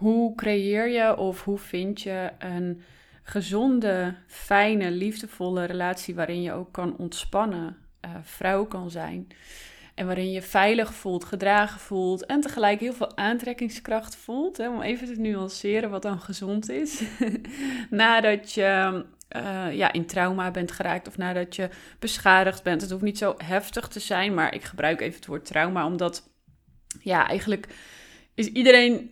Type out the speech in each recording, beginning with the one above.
Hoe creëer je of hoe vind je een gezonde, fijne, liefdevolle relatie waarin je ook kan ontspannen, uh, vrouw kan zijn? En waarin je veilig voelt, gedragen voelt en tegelijk heel veel aantrekkingskracht voelt. Hè, om even te nuanceren wat dan gezond is. nadat je uh, ja, in trauma bent geraakt of nadat je beschadigd bent. Het hoeft niet zo heftig te zijn, maar ik gebruik even het woord trauma omdat ja, eigenlijk is iedereen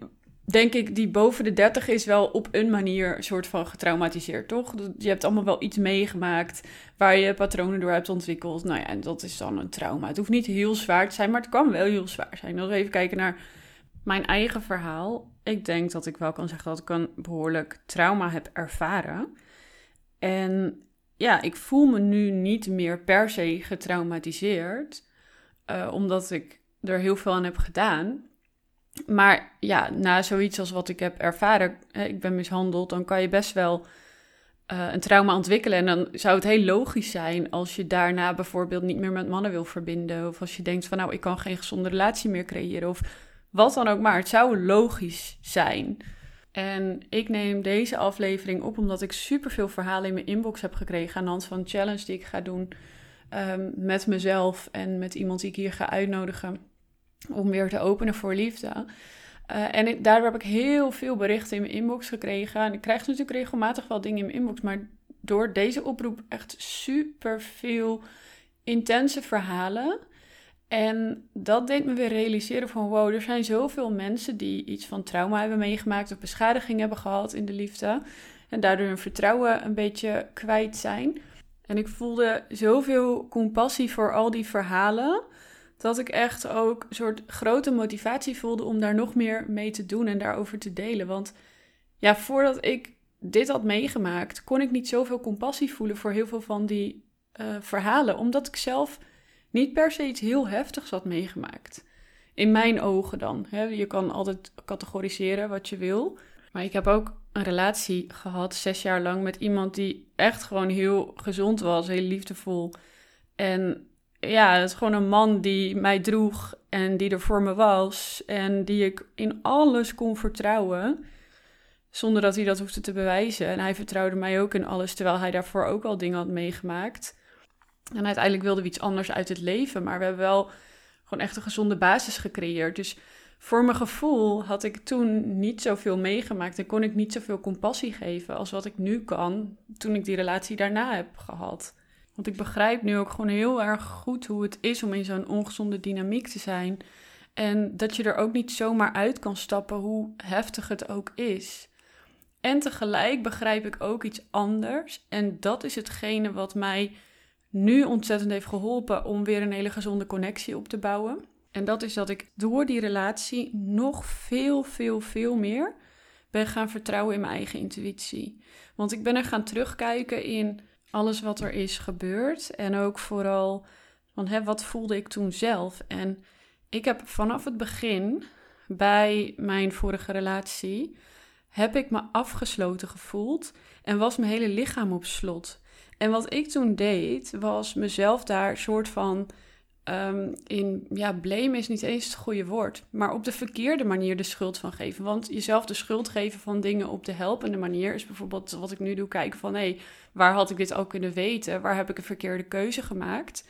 denk ik, die boven de 30 is wel op een manier een soort van getraumatiseerd, toch? Je hebt allemaal wel iets meegemaakt waar je patronen door hebt ontwikkeld. Nou ja, en dat is dan een trauma. Het hoeft niet heel zwaar te zijn, maar het kan wel heel zwaar zijn. Als we even kijken naar mijn eigen verhaal. Ik denk dat ik wel kan zeggen dat ik een behoorlijk trauma heb ervaren. En ja, ik voel me nu niet meer per se getraumatiseerd, uh, omdat ik er heel veel aan heb gedaan. Maar ja, na zoiets als wat ik heb ervaren, ik ben mishandeld, dan kan je best wel uh, een trauma ontwikkelen. En dan zou het heel logisch zijn als je daarna bijvoorbeeld niet meer met mannen wil verbinden. Of als je denkt van nou, ik kan geen gezonde relatie meer creëren. Of wat dan ook maar. Het zou logisch zijn. En ik neem deze aflevering op omdat ik superveel verhalen in mijn inbox heb gekregen aan de hand van een challenge die ik ga doen um, met mezelf en met iemand die ik hier ga uitnodigen om weer te openen voor liefde. Uh, en daardoor heb ik heel veel berichten in mijn inbox gekregen. En ik krijg natuurlijk regelmatig wel dingen in mijn inbox. Maar door deze oproep echt super veel intense verhalen. En dat deed me weer realiseren van wow, er zijn zoveel mensen die iets van trauma hebben meegemaakt of beschadiging hebben gehad in de liefde. En daardoor hun vertrouwen een beetje kwijt zijn. En ik voelde zoveel compassie voor al die verhalen dat ik echt ook een soort grote motivatie voelde om daar nog meer mee te doen en daarover te delen. Want ja, voordat ik dit had meegemaakt, kon ik niet zoveel compassie voelen voor heel veel van die uh, verhalen, omdat ik zelf niet per se iets heel heftigs had meegemaakt. In mijn ogen dan. Hè? Je kan altijd categoriseren wat je wil. Maar ik heb ook een relatie gehad, zes jaar lang, met iemand die echt gewoon heel gezond was, heel liefdevol. En ja, het is gewoon een man die mij droeg en die er voor me was. En die ik in alles kon vertrouwen. Zonder dat hij dat hoefde te bewijzen. En hij vertrouwde mij ook in alles, terwijl hij daarvoor ook al dingen had meegemaakt. En uiteindelijk wilden we iets anders uit het leven. Maar we hebben wel gewoon echt een gezonde basis gecreëerd. Dus voor mijn gevoel had ik toen niet zoveel meegemaakt. En kon ik niet zoveel compassie geven als wat ik nu kan. Toen ik die relatie daarna heb gehad. Want ik begrijp nu ook gewoon heel erg goed hoe het is om in zo'n ongezonde dynamiek te zijn. En dat je er ook niet zomaar uit kan stappen, hoe heftig het ook is. En tegelijk begrijp ik ook iets anders. En dat is hetgene wat mij nu ontzettend heeft geholpen om weer een hele gezonde connectie op te bouwen. En dat is dat ik door die relatie nog veel, veel, veel meer ben gaan vertrouwen in mijn eigen intuïtie. Want ik ben er gaan terugkijken in alles wat er is gebeurd. En ook vooral van hè, wat voelde ik toen zelf. En ik heb vanaf het begin bij mijn vorige relatie heb ik me afgesloten gevoeld en was mijn hele lichaam op slot. En wat ik toen deed, was mezelf daar soort van um, in, ja, blame is niet eens het goede woord, maar op de verkeerde manier de schuld van geven. Want jezelf de schuld geven van dingen op de helpende manier is bijvoorbeeld wat ik nu doe, kijken van hé, waar had ik dit ook kunnen weten? Waar heb ik een verkeerde keuze gemaakt?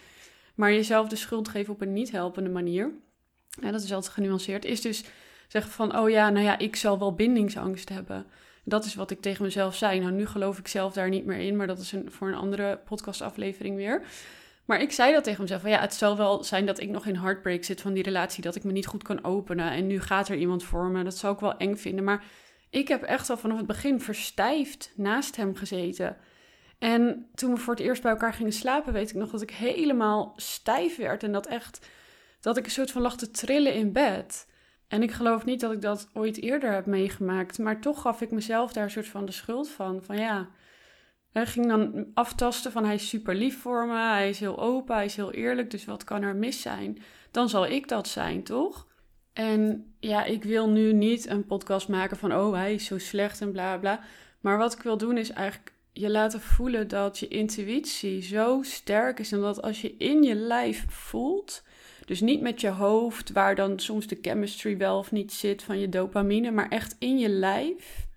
Maar jezelf de schuld geven op een niet helpende manier, en dat is altijd genuanceerd, is dus zeggen van oh ja, nou ja, ik zal wel bindingsangst hebben. Dat is wat ik tegen mezelf zei. Nou, nu geloof ik zelf daar niet meer in, maar dat is een, voor een andere podcastaflevering weer. Maar ik zei dat tegen mezelf. Van, ja, het zal wel zijn dat ik nog in heartbreak zit van die relatie. Dat ik me niet goed kan openen. En nu gaat er iemand voor me. Dat zou ik wel eng vinden. Maar ik heb echt al vanaf het begin verstijfd naast hem gezeten. En toen we voor het eerst bij elkaar gingen slapen, weet ik nog dat ik helemaal stijf werd. En dat echt, dat ik een soort van lag te trillen in bed. En ik geloof niet dat ik dat ooit eerder heb meegemaakt. Maar toch gaf ik mezelf daar een soort van de schuld van. Van ja, hij ging dan aftasten van hij is super lief voor me, hij is heel open, hij is heel eerlijk, dus wat kan er mis zijn? Dan zal ik dat zijn, toch? En ja, ik wil nu niet een podcast maken van oh, hij is zo slecht en bla bla. Maar wat ik wil doen is eigenlijk je laten voelen dat je intuïtie zo sterk is en dat als je in je lijf voelt Dus niet met je hoofd, waar dan soms de chemistry wel of niet zit van je dopamine, maar echt in je lijf.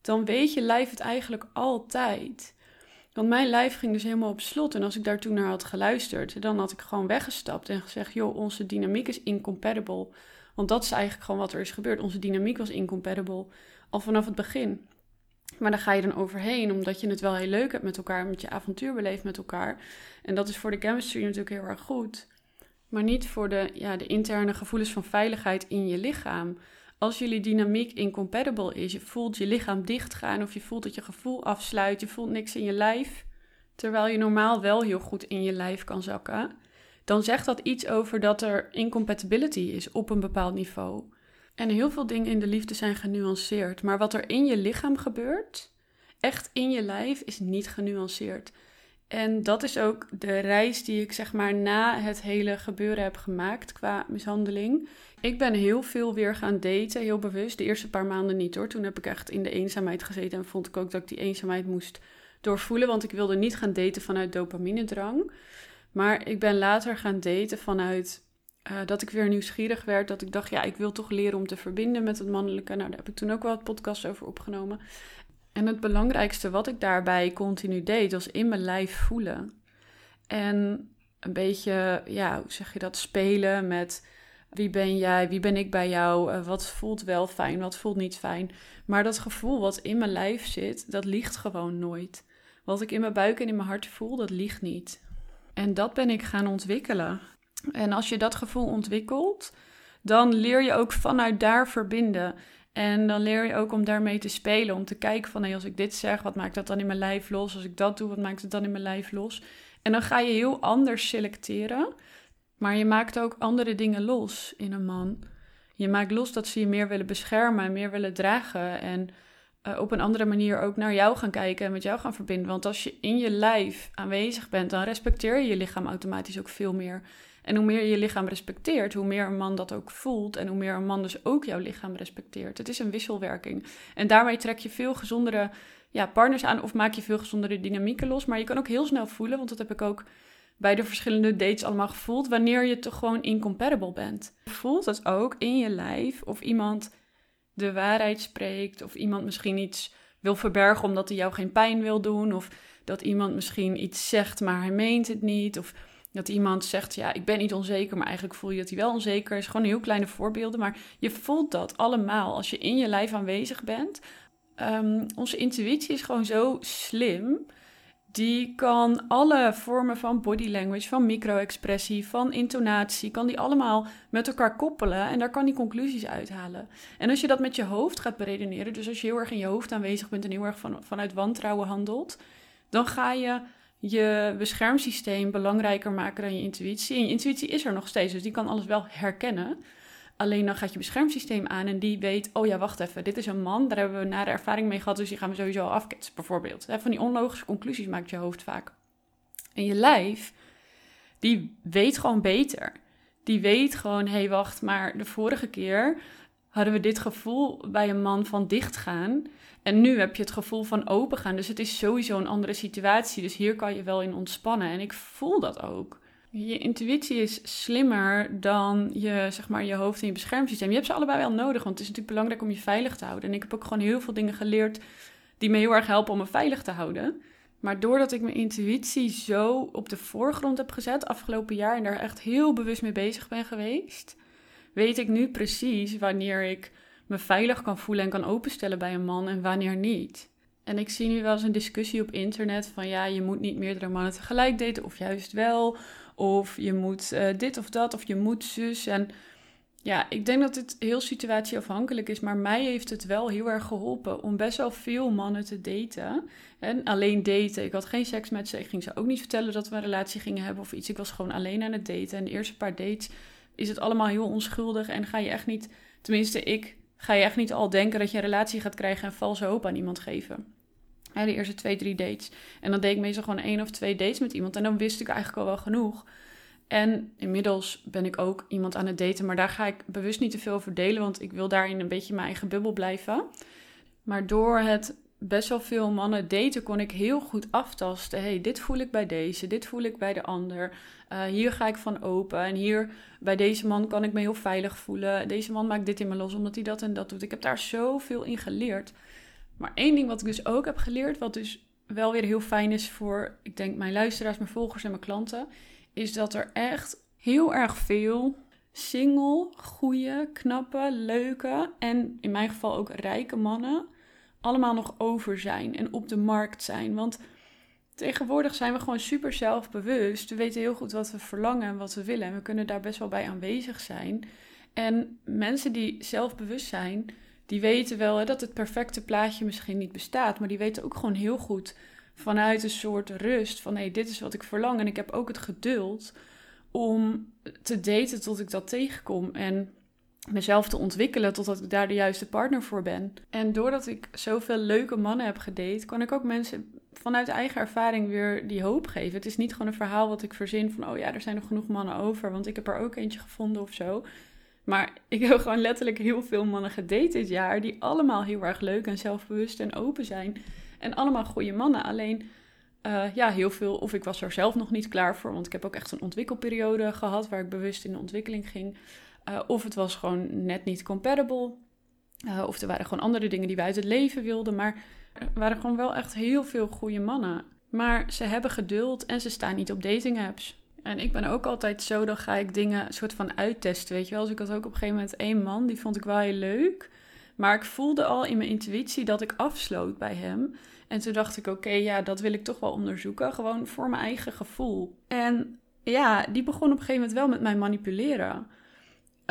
Dan weet je lijf het eigenlijk altijd. Want mijn lijf ging dus helemaal op slot. En als ik daar toen naar had geluisterd, dan had ik gewoon weggestapt en gezegd: joh, onze dynamiek is incompatible. Want dat is eigenlijk gewoon wat er is gebeurd. Onze dynamiek was incompatible al vanaf het begin. Maar daar ga je dan overheen, omdat je het wel heel leuk hebt met elkaar, met je avontuur beleeft met elkaar. En dat is voor de chemistry natuurlijk heel erg goed. Maar niet voor de, ja, de interne gevoelens van veiligheid in je lichaam. Als jullie dynamiek incompatible is, je voelt je lichaam dichtgaan of je voelt dat je gevoel afsluit, je voelt niks in je lijf, terwijl je normaal wel heel goed in je lijf kan zakken, dan zegt dat iets over dat er incompatibility is op een bepaald niveau. En heel veel dingen in de liefde zijn genuanceerd. Maar wat er in je lichaam gebeurt, echt in je lijf, is niet genuanceerd. En dat is ook de reis die ik zeg maar na het hele gebeuren heb gemaakt qua mishandeling. Ik ben heel veel weer gaan daten, heel bewust. De eerste paar maanden niet hoor. Toen heb ik echt in de eenzaamheid gezeten en vond ik ook dat ik die eenzaamheid moest doorvoelen. Want ik wilde niet gaan daten vanuit dopaminedrang. Maar ik ben later gaan daten vanuit uh, dat ik weer nieuwsgierig werd. Dat ik dacht, ja, ik wil toch leren om te verbinden met het mannelijke. Nou, daar heb ik toen ook wel het podcast over opgenomen. En het belangrijkste wat ik daarbij continu deed, was in mijn lijf voelen. En een beetje, ja, hoe zeg je dat, spelen met wie ben jij, wie ben ik bij jou, uh, wat voelt wel fijn, wat voelt niet fijn. Maar dat gevoel wat in mijn lijf zit, dat liegt gewoon nooit. Wat ik in mijn buik en in mijn hart voel, dat liegt niet. En dat ben ik gaan ontwikkelen. En als je dat gevoel ontwikkelt, dan leer je ook vanuit daar verbinden. En dan leer je ook om daarmee te spelen. Om te kijken van, hey, als ik dit zeg, wat maakt dat dan in mijn lijf los? Als ik dat doe, wat maakt het dan in mijn lijf los? En dan ga je heel anders selecteren. Maar je maakt ook andere dingen los in een man. Je maakt los dat ze je meer willen beschermen en meer willen dragen. En uh, op een andere manier ook naar jou gaan kijken en met jou gaan verbinden. Want als je in je lijf aanwezig bent, dan respecteer je je lichaam automatisch ook veel meer. En hoe meer je je lichaam respecteert, hoe meer een man dat ook voelt en hoe meer een man dus ook jouw lichaam respecteert. Het is een wisselwerking. En daarmee trek je veel gezondere ja, partners aan of maak je veel gezondere dynamieken los. Maar je kan ook heel snel voelen, want dat heb ik ook bij de verschillende dates allemaal gevoeld, wanneer je toch gewoon incompatible bent. Voelt het ook in je lijf of iemand de waarheid spreekt of iemand misschien iets wil verbergen omdat hij jou geen pijn wil doen of dat iemand misschien iets zegt maar hij meent het niet of dat iemand zegt, ja, ik ben niet onzeker, maar eigenlijk voel je dat hij wel onzeker is. Gewoon heel kleine voorbeelden, maar je voelt dat allemaal als je in je lijf aanwezig bent. Um, onze intuïtie is gewoon zo slim. Die kan alle vormen van body language, van micro-expressie, van intonatie, kan die allemaal met elkaar koppelen en daar kan die conclusies uithalen. En als je dat met je hoofd gaat beredeneren, dus als je heel erg in je hoofd aanwezig bent en heel erg van, vanuit wantrouwen handelt, dan ga je je beschermsysteem belangrijker maken dan je intuïtie. En je intuïtie is er nog steeds, dus die kan alles wel herkennen. Alleen dan gaat je beschermsysteem aan en die weet, oh ja, wacht even, dit is een man, daar hebben we nare ervaring mee gehad, dus die gaan we sowieso afketsen, bijvoorbeeld. Van die onlogische conclusies maakt je hoofd vaak. En je lijf, die weet gewoon beter. Die weet gewoon, hé, hey, wacht, maar de vorige keer hadden we dit gevoel bij een man van dichtgaan. En nu heb je het gevoel van opengaan. Dus het is sowieso een andere situatie. Dus hier kan je wel in ontspannen. En ik voel dat ook. Je intuïtie is slimmer dan je, zeg maar, je hoofd en je beschermsysteem. Je hebt ze allebei wel nodig, want het is natuurlijk belangrijk om je veilig te houden. En ik heb ook gewoon heel veel dingen geleerd die me heel erg helpen om me veilig te houden. Maar doordat ik mijn intuïtie zo op de voorgrond heb gezet afgelopen jaar en daar echt heel bewust mee bezig ben geweest, weet ik nu precies wanneer ik me veilig kan voelen en kan openstellen bij een man en wanneer niet. En ik zie nu wel eens een discussie op internet van ja, je moet niet meerdere mannen tegelijk daten of juist wel. Of je moet uh, dit of dat of je moet zus. En ja, ik denk dat het heel situatieafhankelijk is, maar mij heeft het wel heel erg geholpen om best wel veel mannen te daten. En alleen daten. Ik had geen seks met ze. Ik ging ze ook niet vertellen dat we een relatie gingen hebben of iets. Ik was gewoon alleen aan het daten. En de eerste paar dates is het allemaal heel onschuldig en ga je echt niet, tenminste ik, ga je echt niet al denken dat je een relatie gaat krijgen en valse hoop aan iemand geven. Ja, de eerste twee, drie dates. En dan deed ik meestal gewoon één of twee dates met iemand. En dan wist ik eigenlijk al wel genoeg. En inmiddels ben ik ook iemand aan het daten. Maar daar ga ik bewust niet te veel over delen. Want ik wil daarin een beetje mijn eigen bubbel blijven. Maar door het best wel veel mannen daten, kon ik heel goed aftasten. hey, dit voel ik bij deze, dit voel ik bij de ander. Uh, hier ga ik van open. En hier bij deze man kan ik me heel veilig voelen. Deze man maakt dit in me los omdat hij dat en dat doet. Ik heb daar zoveel in geleerd. Maar één ding wat ik dus ook heb geleerd, wat dus wel weer heel fijn is voor, ik denk, mijn luisteraars, mijn volgers en mijn klanten, is dat er echt heel erg veel single, goede, knappe, leuke en in mijn geval ook rijke mannen allemaal nog over zijn en op de markt zijn. Want tegenwoordig zijn we gewoon super zelfbewust. We weten heel goed wat we verlangen en wat we willen. En we kunnen daar best wel bij aanwezig zijn. En mensen die zelfbewust zijn, die weten wel hè, dat het perfecte plaatje misschien niet bestaat. Maar die weten ook gewoon heel goed vanuit een soort rust van hé, hey, dit is wat ik verlang. En ik heb ook het geduld om te daten tot ik dat tegenkom. En mezelf te ontwikkelen totdat ik daar de juiste partner voor ben. En doordat ik zoveel leuke mannen heb gedate, kan ik ook mensen vanuit eigen ervaring weer die hoop geven. Het is niet gewoon een verhaal wat ik verzin van, oh ja, er zijn nog genoeg mannen over, want ik heb er ook eentje gevonden of zo. Maar ik heb gewoon letterlijk heel veel mannen gedate dit jaar, die allemaal heel erg leuk en zelfbewust en open zijn. En allemaal goede mannen. Alleen, uh, ja, heel veel, of ik was er zelf nog niet klaar voor, want ik heb ook echt een ontwikkelperiode gehad waar ik bewust in de ontwikkeling ging. Uh, of het was gewoon net niet compatible. Uh, of er waren gewoon andere dingen die we uit het leven wilden. Maar er waren gewoon wel echt heel veel goede mannen. Maar ze hebben geduld en ze staan niet op dating apps. En ik ben ook altijd zo, dan ga ik dingen soort van uittesten, weet je wel. Dus ik had ook op een gegeven moment één man, die vond ik wel heel leuk. Maar ik voelde al in mijn intuïtie dat ik afsloot bij hem. En toen dacht ik, oké, ja, dat wil ik toch wel onderzoeken. Gewoon voor mijn eigen gevoel. En ja, die begon op een gegeven moment wel met mij manipuleren.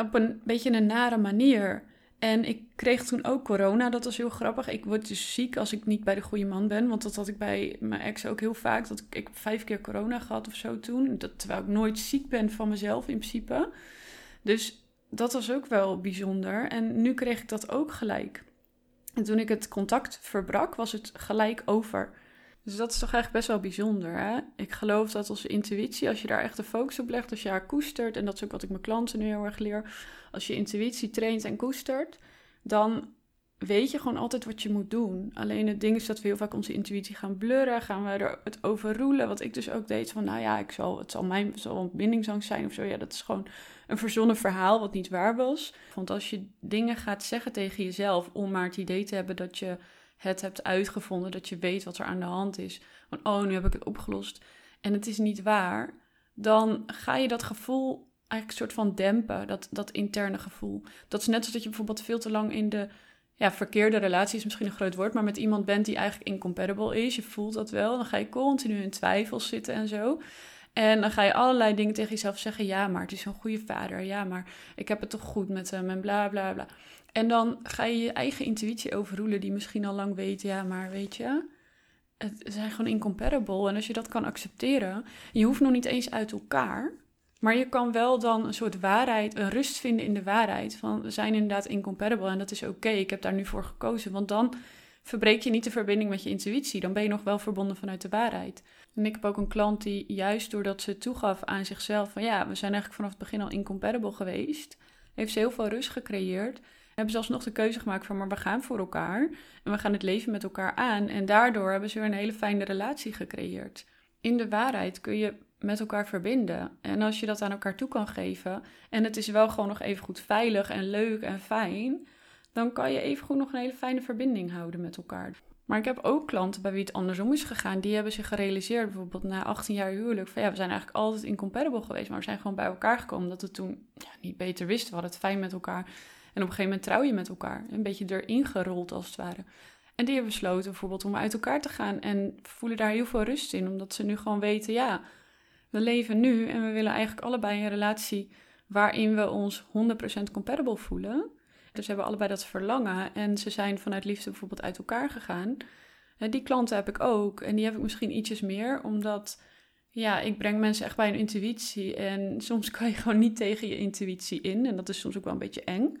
Op een beetje een nare manier. En ik kreeg toen ook corona. Dat was heel grappig. Ik word dus ziek als ik niet bij de goede man ben. Want dat had ik bij mijn ex ook heel vaak. Dat ik, ik vijf keer corona gehad of zo toen. Dat, terwijl ik nooit ziek ben van mezelf in principe. Dus dat was ook wel bijzonder. En nu kreeg ik dat ook gelijk. En toen ik het contact verbrak, was het gelijk over. Dus dat is toch eigenlijk best wel bijzonder. Hè? Ik geloof dat onze intuïtie, als je daar echt de focus op legt, als je haar koestert, en dat is ook wat ik mijn klanten nu heel erg leer, als je intuïtie traint en koestert, dan weet je gewoon altijd wat je moet doen. Alleen het ding is dat we heel vaak onze intuïtie gaan blurren, gaan we er het overroelen. Wat ik dus ook deed van, nou ja, ik zal, het zal mijn zal een bindingsangst zijn of zo. Ja, dat is gewoon een verzonnen verhaal wat niet waar was. Want als je dingen gaat zeggen tegen jezelf om maar het idee te hebben dat je het hebt uitgevonden, dat je weet wat er aan de hand is. Van, oh, nu heb ik het opgelost. En het is niet waar. Dan ga je dat gevoel eigenlijk soort van dempen, dat, dat interne gevoel. Dat is net zoals dat je bijvoorbeeld veel te lang in de ja, verkeerde relatie is misschien een groot woord, maar met iemand bent die eigenlijk incompatible is. Je voelt dat wel. Dan ga je continu in twijfels zitten en zo. En dan ga je allerlei dingen tegen jezelf zeggen. Ja, maar het is een goede vader. Ja, maar ik heb het toch goed met hem en bla bla bla. En dan ga je je eigen intuïtie overroelen, die misschien al lang weet. Ja, maar weet je, het zijn gewoon incompatible. En als je dat kan accepteren, je hoeft nog niet eens uit elkaar. Maar je kan wel dan een soort waarheid, een rust vinden in de waarheid. Van we zijn inderdaad incompatible en dat is oké. Ik heb daar nu voor gekozen. Want dan verbreek je niet de verbinding met je intuïtie. Dan ben je nog wel verbonden vanuit de waarheid. En ik heb ook een klant die juist doordat ze toegaf aan zichzelf van ja, we zijn eigenlijk vanaf het begin al incompatible geweest, heeft ze heel veel rust gecreëerd. Hebben zelfs nog de keuze gemaakt van maar we gaan voor elkaar en we gaan het leven met elkaar aan. En daardoor hebben ze weer een hele fijne relatie gecreëerd. In de waarheid kun je met elkaar verbinden. En als je dat aan elkaar toe kan geven en het is wel gewoon nog even goed veilig en leuk en fijn, dan kan je even goed nog een hele fijne verbinding houden met elkaar. Maar ik heb ook klanten bij wie het andersom is gegaan. Die hebben zich gerealiseerd, bijvoorbeeld na 18 jaar huwelijk, van ja, we zijn eigenlijk altijd incompatible geweest, maar we zijn gewoon bij elkaar gekomen dat we toen ja, niet beter wisten. Hadden het fijn met elkaar. En op een gegeven moment trouw je met elkaar. Een beetje erin gerold als het ware. En die hebben besloten bijvoorbeeld om uit elkaar te gaan en voelen daar heel veel rust in, omdat ze nu gewoon weten, ja, we leven nu en we willen eigenlijk allebei een relatie waarin we ons 100% compatible voelen. Dus ze hebben allebei dat verlangen en ze zijn vanuit liefde bijvoorbeeld uit elkaar gegaan. Die klanten heb ik ook en die heb ik misschien ietsjes meer, omdat ja, ik breng mensen echt bij hun intuïtie en soms kan je gewoon niet tegen je intuïtie in en dat is soms ook wel een beetje eng.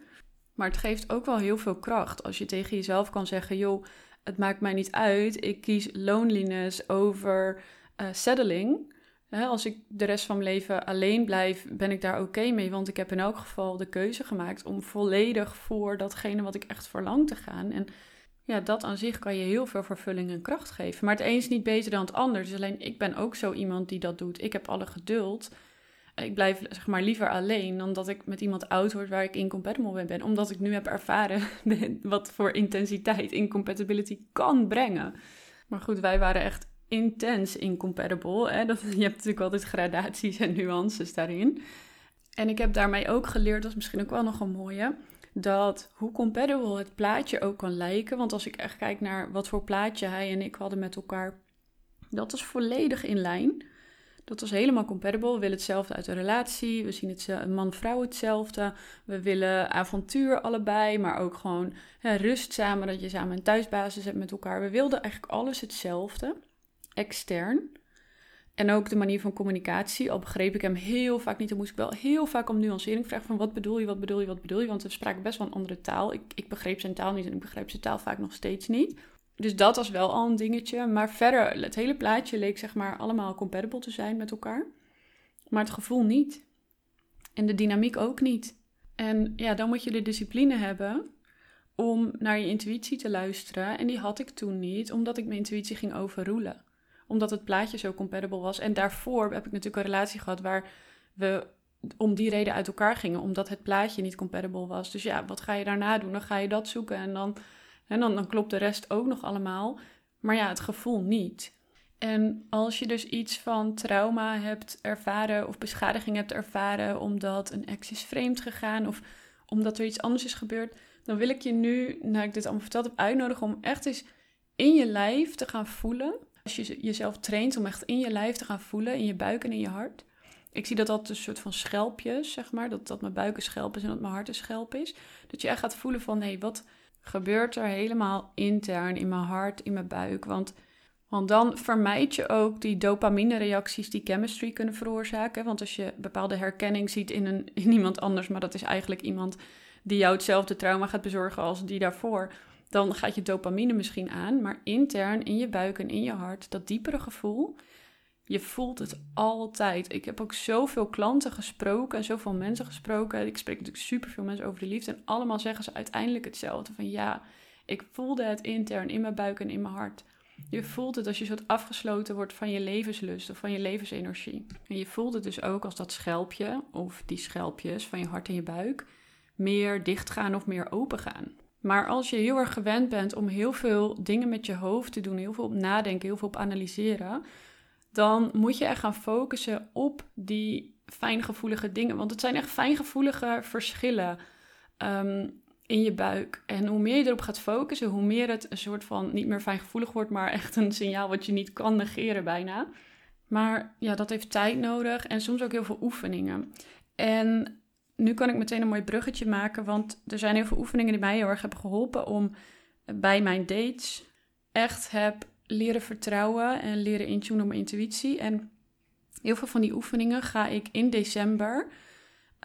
Maar het geeft ook wel heel veel kracht als je tegen jezelf kan zeggen, joh, het maakt mij niet uit, ik kies loneliness over uh, settling als ik de rest van mijn leven alleen blijf, ben ik daar oké mee. Want ik heb in elk geval de keuze gemaakt om volledig voor datgene wat ik echt verlang te gaan. En ja, dat aan zich kan je heel veel vervulling en kracht geven. Maar het een is niet beter dan het ander. Dus alleen ik ben ook zo iemand die dat doet. Ik heb alle geduld. Ik blijf zeg maar liever alleen dan dat ik met iemand oud word waar ik incompatible mee ben. Omdat ik nu heb ervaren wat voor intensiteit incompatibility kan brengen. Maar goed, wij waren echt intens incompatible. Hè? Dat, je hebt natuurlijk altijd gradaties en nuances daarin. En ik heb daarmee ook geleerd, dat is misschien ook wel nog een mooie, dat hoe compatible het plaatje ook kan lijken. Want als ik echt kijk naar wat voor plaatje hij en ik hadden met elkaar, dat is volledig in lijn. Dat was helemaal compatible. We willen hetzelfde uit de relatie. We zien het man-vrouw hetzelfde. We willen avontuur allebei, maar ook gewoon rust samen. Dat je samen een thuisbasis hebt met elkaar. We wilden eigenlijk alles hetzelfde, extern. En ook de manier van communicatie. Al begreep ik hem heel vaak niet. Dan moest ik wel heel vaak om nuancering vragen van wat bedoel je, wat bedoel je, wat bedoel je. Want we spraken best wel een andere taal. Ik, ik begreep zijn taal niet en ik begreep zijn taal vaak nog steeds niet. Dus dat was wel al een dingetje. Maar verder, het hele plaatje leek zeg maar allemaal compatible te zijn met elkaar. Maar het gevoel niet. En de dynamiek ook niet. En ja, dan moet je de discipline hebben om naar je intuïtie te luisteren. En die had ik toen niet, omdat ik mijn intuïtie ging overroelen omdat het plaatje zo compatible was. En daarvoor heb ik natuurlijk een relatie gehad waar we om die reden uit elkaar gingen, omdat het plaatje niet compatible was. Dus ja, wat ga je daarna doen? Dan ga je dat zoeken en dan, en dan, dan klopt de rest ook nog allemaal. Maar ja, het gevoel niet. En als je dus iets van trauma hebt ervaren of beschadiging hebt ervaren omdat een ex is vreemd gegaan of omdat er iets anders is gebeurd, dan wil ik je nu, nou ik dit allemaal verteld heb, uitnodigen om echt eens in je lijf te gaan voelen als je jezelf traint om echt in je lijf te gaan voelen, in je buik en in je hart. Ik zie dat dat een soort van schelpjes, zeg maar. Dat, dat mijn buik een schelp is en dat mijn hart een schelp is. Dat je echt gaat voelen van, hé, wat gebeurt er helemaal intern in mijn hart, in mijn buik? Want, want dan vermijd je ook die dopamine-reacties die chemistry kunnen veroorzaken. Want als je bepaalde herkenning ziet in, een, in iemand anders, maar dat is eigenlijk iemand die jou hetzelfde trauma gaat bezorgen als die daarvoor dan gaat je dopamine misschien aan, maar intern in je buik en in je hart, dat diepere gevoel, je voelt het altijd. Ik heb ook zoveel klanten gesproken en zoveel mensen gesproken. Ik spreek natuurlijk superveel mensen over de liefde en allemaal zeggen ze uiteindelijk hetzelfde. Van ja, ik voelde het intern in mijn buik en in mijn hart. Je voelt het als je soort afgesloten wordt van je levenslust of van je levensenergie. En je voelt het dus ook als dat schelpje of die schelpjes van je hart en je buik meer dichtgaan of meer open gaan. Maar als je heel erg gewend bent om heel veel dingen met je hoofd te doen, heel veel op nadenken, heel veel op analyseren, dan moet je echt gaan focussen op die fijngevoelige dingen. Want het zijn echt fijngevoelige verschillen ehm, in je buik. En hoe meer je erop gaat focussen, hoe meer het een soort van niet meer fijngevoelig wordt, maar echt een signaal wat je niet kan negeren bijna. Maar ja, dat heeft tijd nodig en soms ook heel veel oefeningen. En nu kan ik meteen een mooi bruggetje maken, want er zijn heel veel oefeningen die mij heel erg hebben geholpen om bij mijn dates echt heb leren vertrouwen en leren intunen op mijn intuïtie. En heel veel van die oefeningen ga ik in december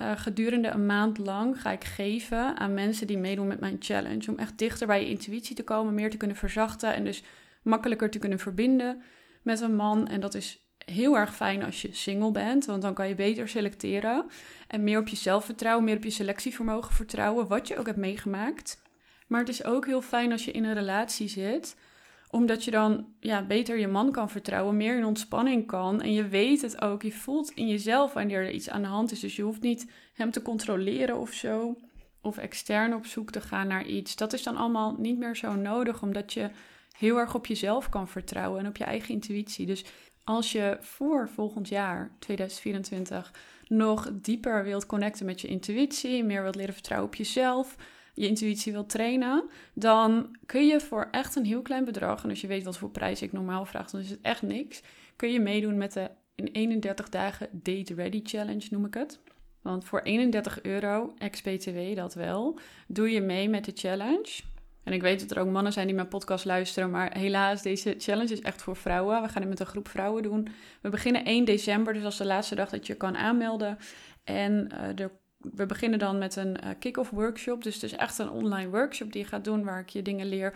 uh, gedurende een maand lang ga ik geven aan mensen die meedoen met mijn challenge. Om echt dichter bij je intuïtie te komen, meer te kunnen verzachten en dus makkelijker te kunnen verbinden met een man. En dat is heel erg fijn als je single bent, want dan kan je beter selecteren en meer op jezelf vertrouwen, meer op je selectievermogen vertrouwen, wat je ook hebt meegemaakt. Maar het is ook heel fijn als je in een relatie zit, omdat je dan ja, beter je man kan vertrouwen, meer in ontspanning kan en je weet het ook, je voelt in jezelf wanneer er iets aan de hand is, dus je hoeft niet hem te controleren of zo. Of extern op zoek te gaan naar iets. Dat is dan allemaal niet meer zo nodig, omdat je heel erg op jezelf kan vertrouwen en op je eigen intuïtie. Dus als je voor volgend jaar, 2024, nog dieper wilt connecten met je intuïtie, meer wilt leren vertrouwen op jezelf, je intuïtie wilt trainen, dan kun je voor echt een heel klein bedrag, en als je weet wat voor prijs ik normaal vraag, dan is het echt niks, kun je meedoen met de in 31 dagen Date Ready Challenge, noem ik het. Want voor 31 euro, ex-BTW dat wel, doe je mee met de challenge. En ik weet dat er ook mannen zijn die mijn podcast luisteren, maar helaas, deze challenge is echt voor vrouwen. We gaan het met een groep vrouwen doen. We beginnen 1 december, dus dat is de laatste dag dat je kan aanmelden. En uh, we beginnen dan met een uh, kick-off workshop. Dus het is echt een online workshop die je gaat doen, waar ik je dingen leer.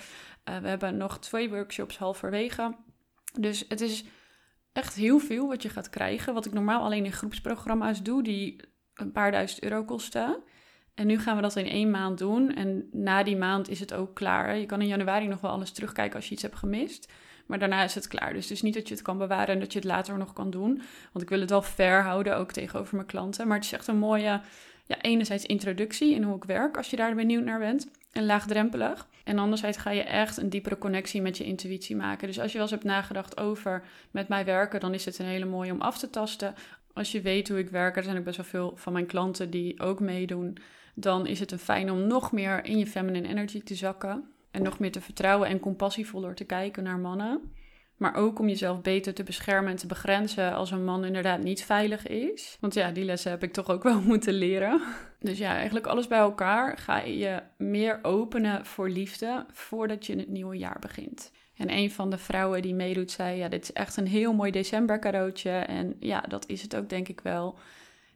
Uh, we hebben nog twee workshops halverwege. Dus het is echt heel veel wat je gaat krijgen. Wat ik normaal alleen in groepsprogramma's doe, die een paar duizend euro kosten. En nu gaan we dat in één maand doen. En na die maand is het ook klaar. Je kan in januari nog wel alles terugkijken als je iets hebt gemist. Maar daarna is het klaar. Dus het is niet dat je het kan bewaren en dat je het later nog kan doen. Want ik wil het wel fair houden, ook tegenover mijn klanten. Maar het is echt een mooie, ja, enerzijds introductie in hoe ik werk, als je daar benieuwd naar bent. En laagdrempelig. En anderzijds ga je echt een diepere connectie met je intuïtie maken. Dus als je wel eens hebt nagedacht over met mij werken, dan is het een hele mooie om af te tasten. Als je weet hoe ik werk, er zijn ook best wel veel van mijn klanten die ook meedoen, dan is het een fijn om nog meer in je feminine energy te zakken. En nog meer te vertrouwen en compassievoller te kijken naar mannen. Maar ook om jezelf beter te beschermen en te begrenzen als een man inderdaad niet veilig is. Want ja, die lessen heb ik toch ook wel moeten leren. Dus ja, eigenlijk alles bij elkaar ga je meer openen voor liefde voordat je het nieuwe jaar begint. En een van de vrouwen die meedoet zei: Ja, dit is echt een heel mooi december cadeautje. En ja, dat is het ook, denk ik wel.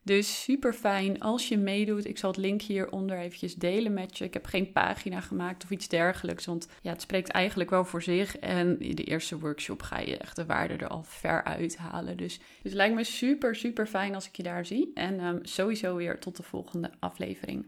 Dus super fijn als je meedoet. Ik zal het link hieronder eventjes delen met je. Ik heb geen pagina gemaakt of iets dergelijks, want ja, het spreekt eigenlijk wel voor zich. En in de eerste workshop ga je echt de waarde er al ver uithalen. Dus, dus het lijkt me super, super fijn als ik je daar zie. En um, sowieso weer tot de volgende aflevering.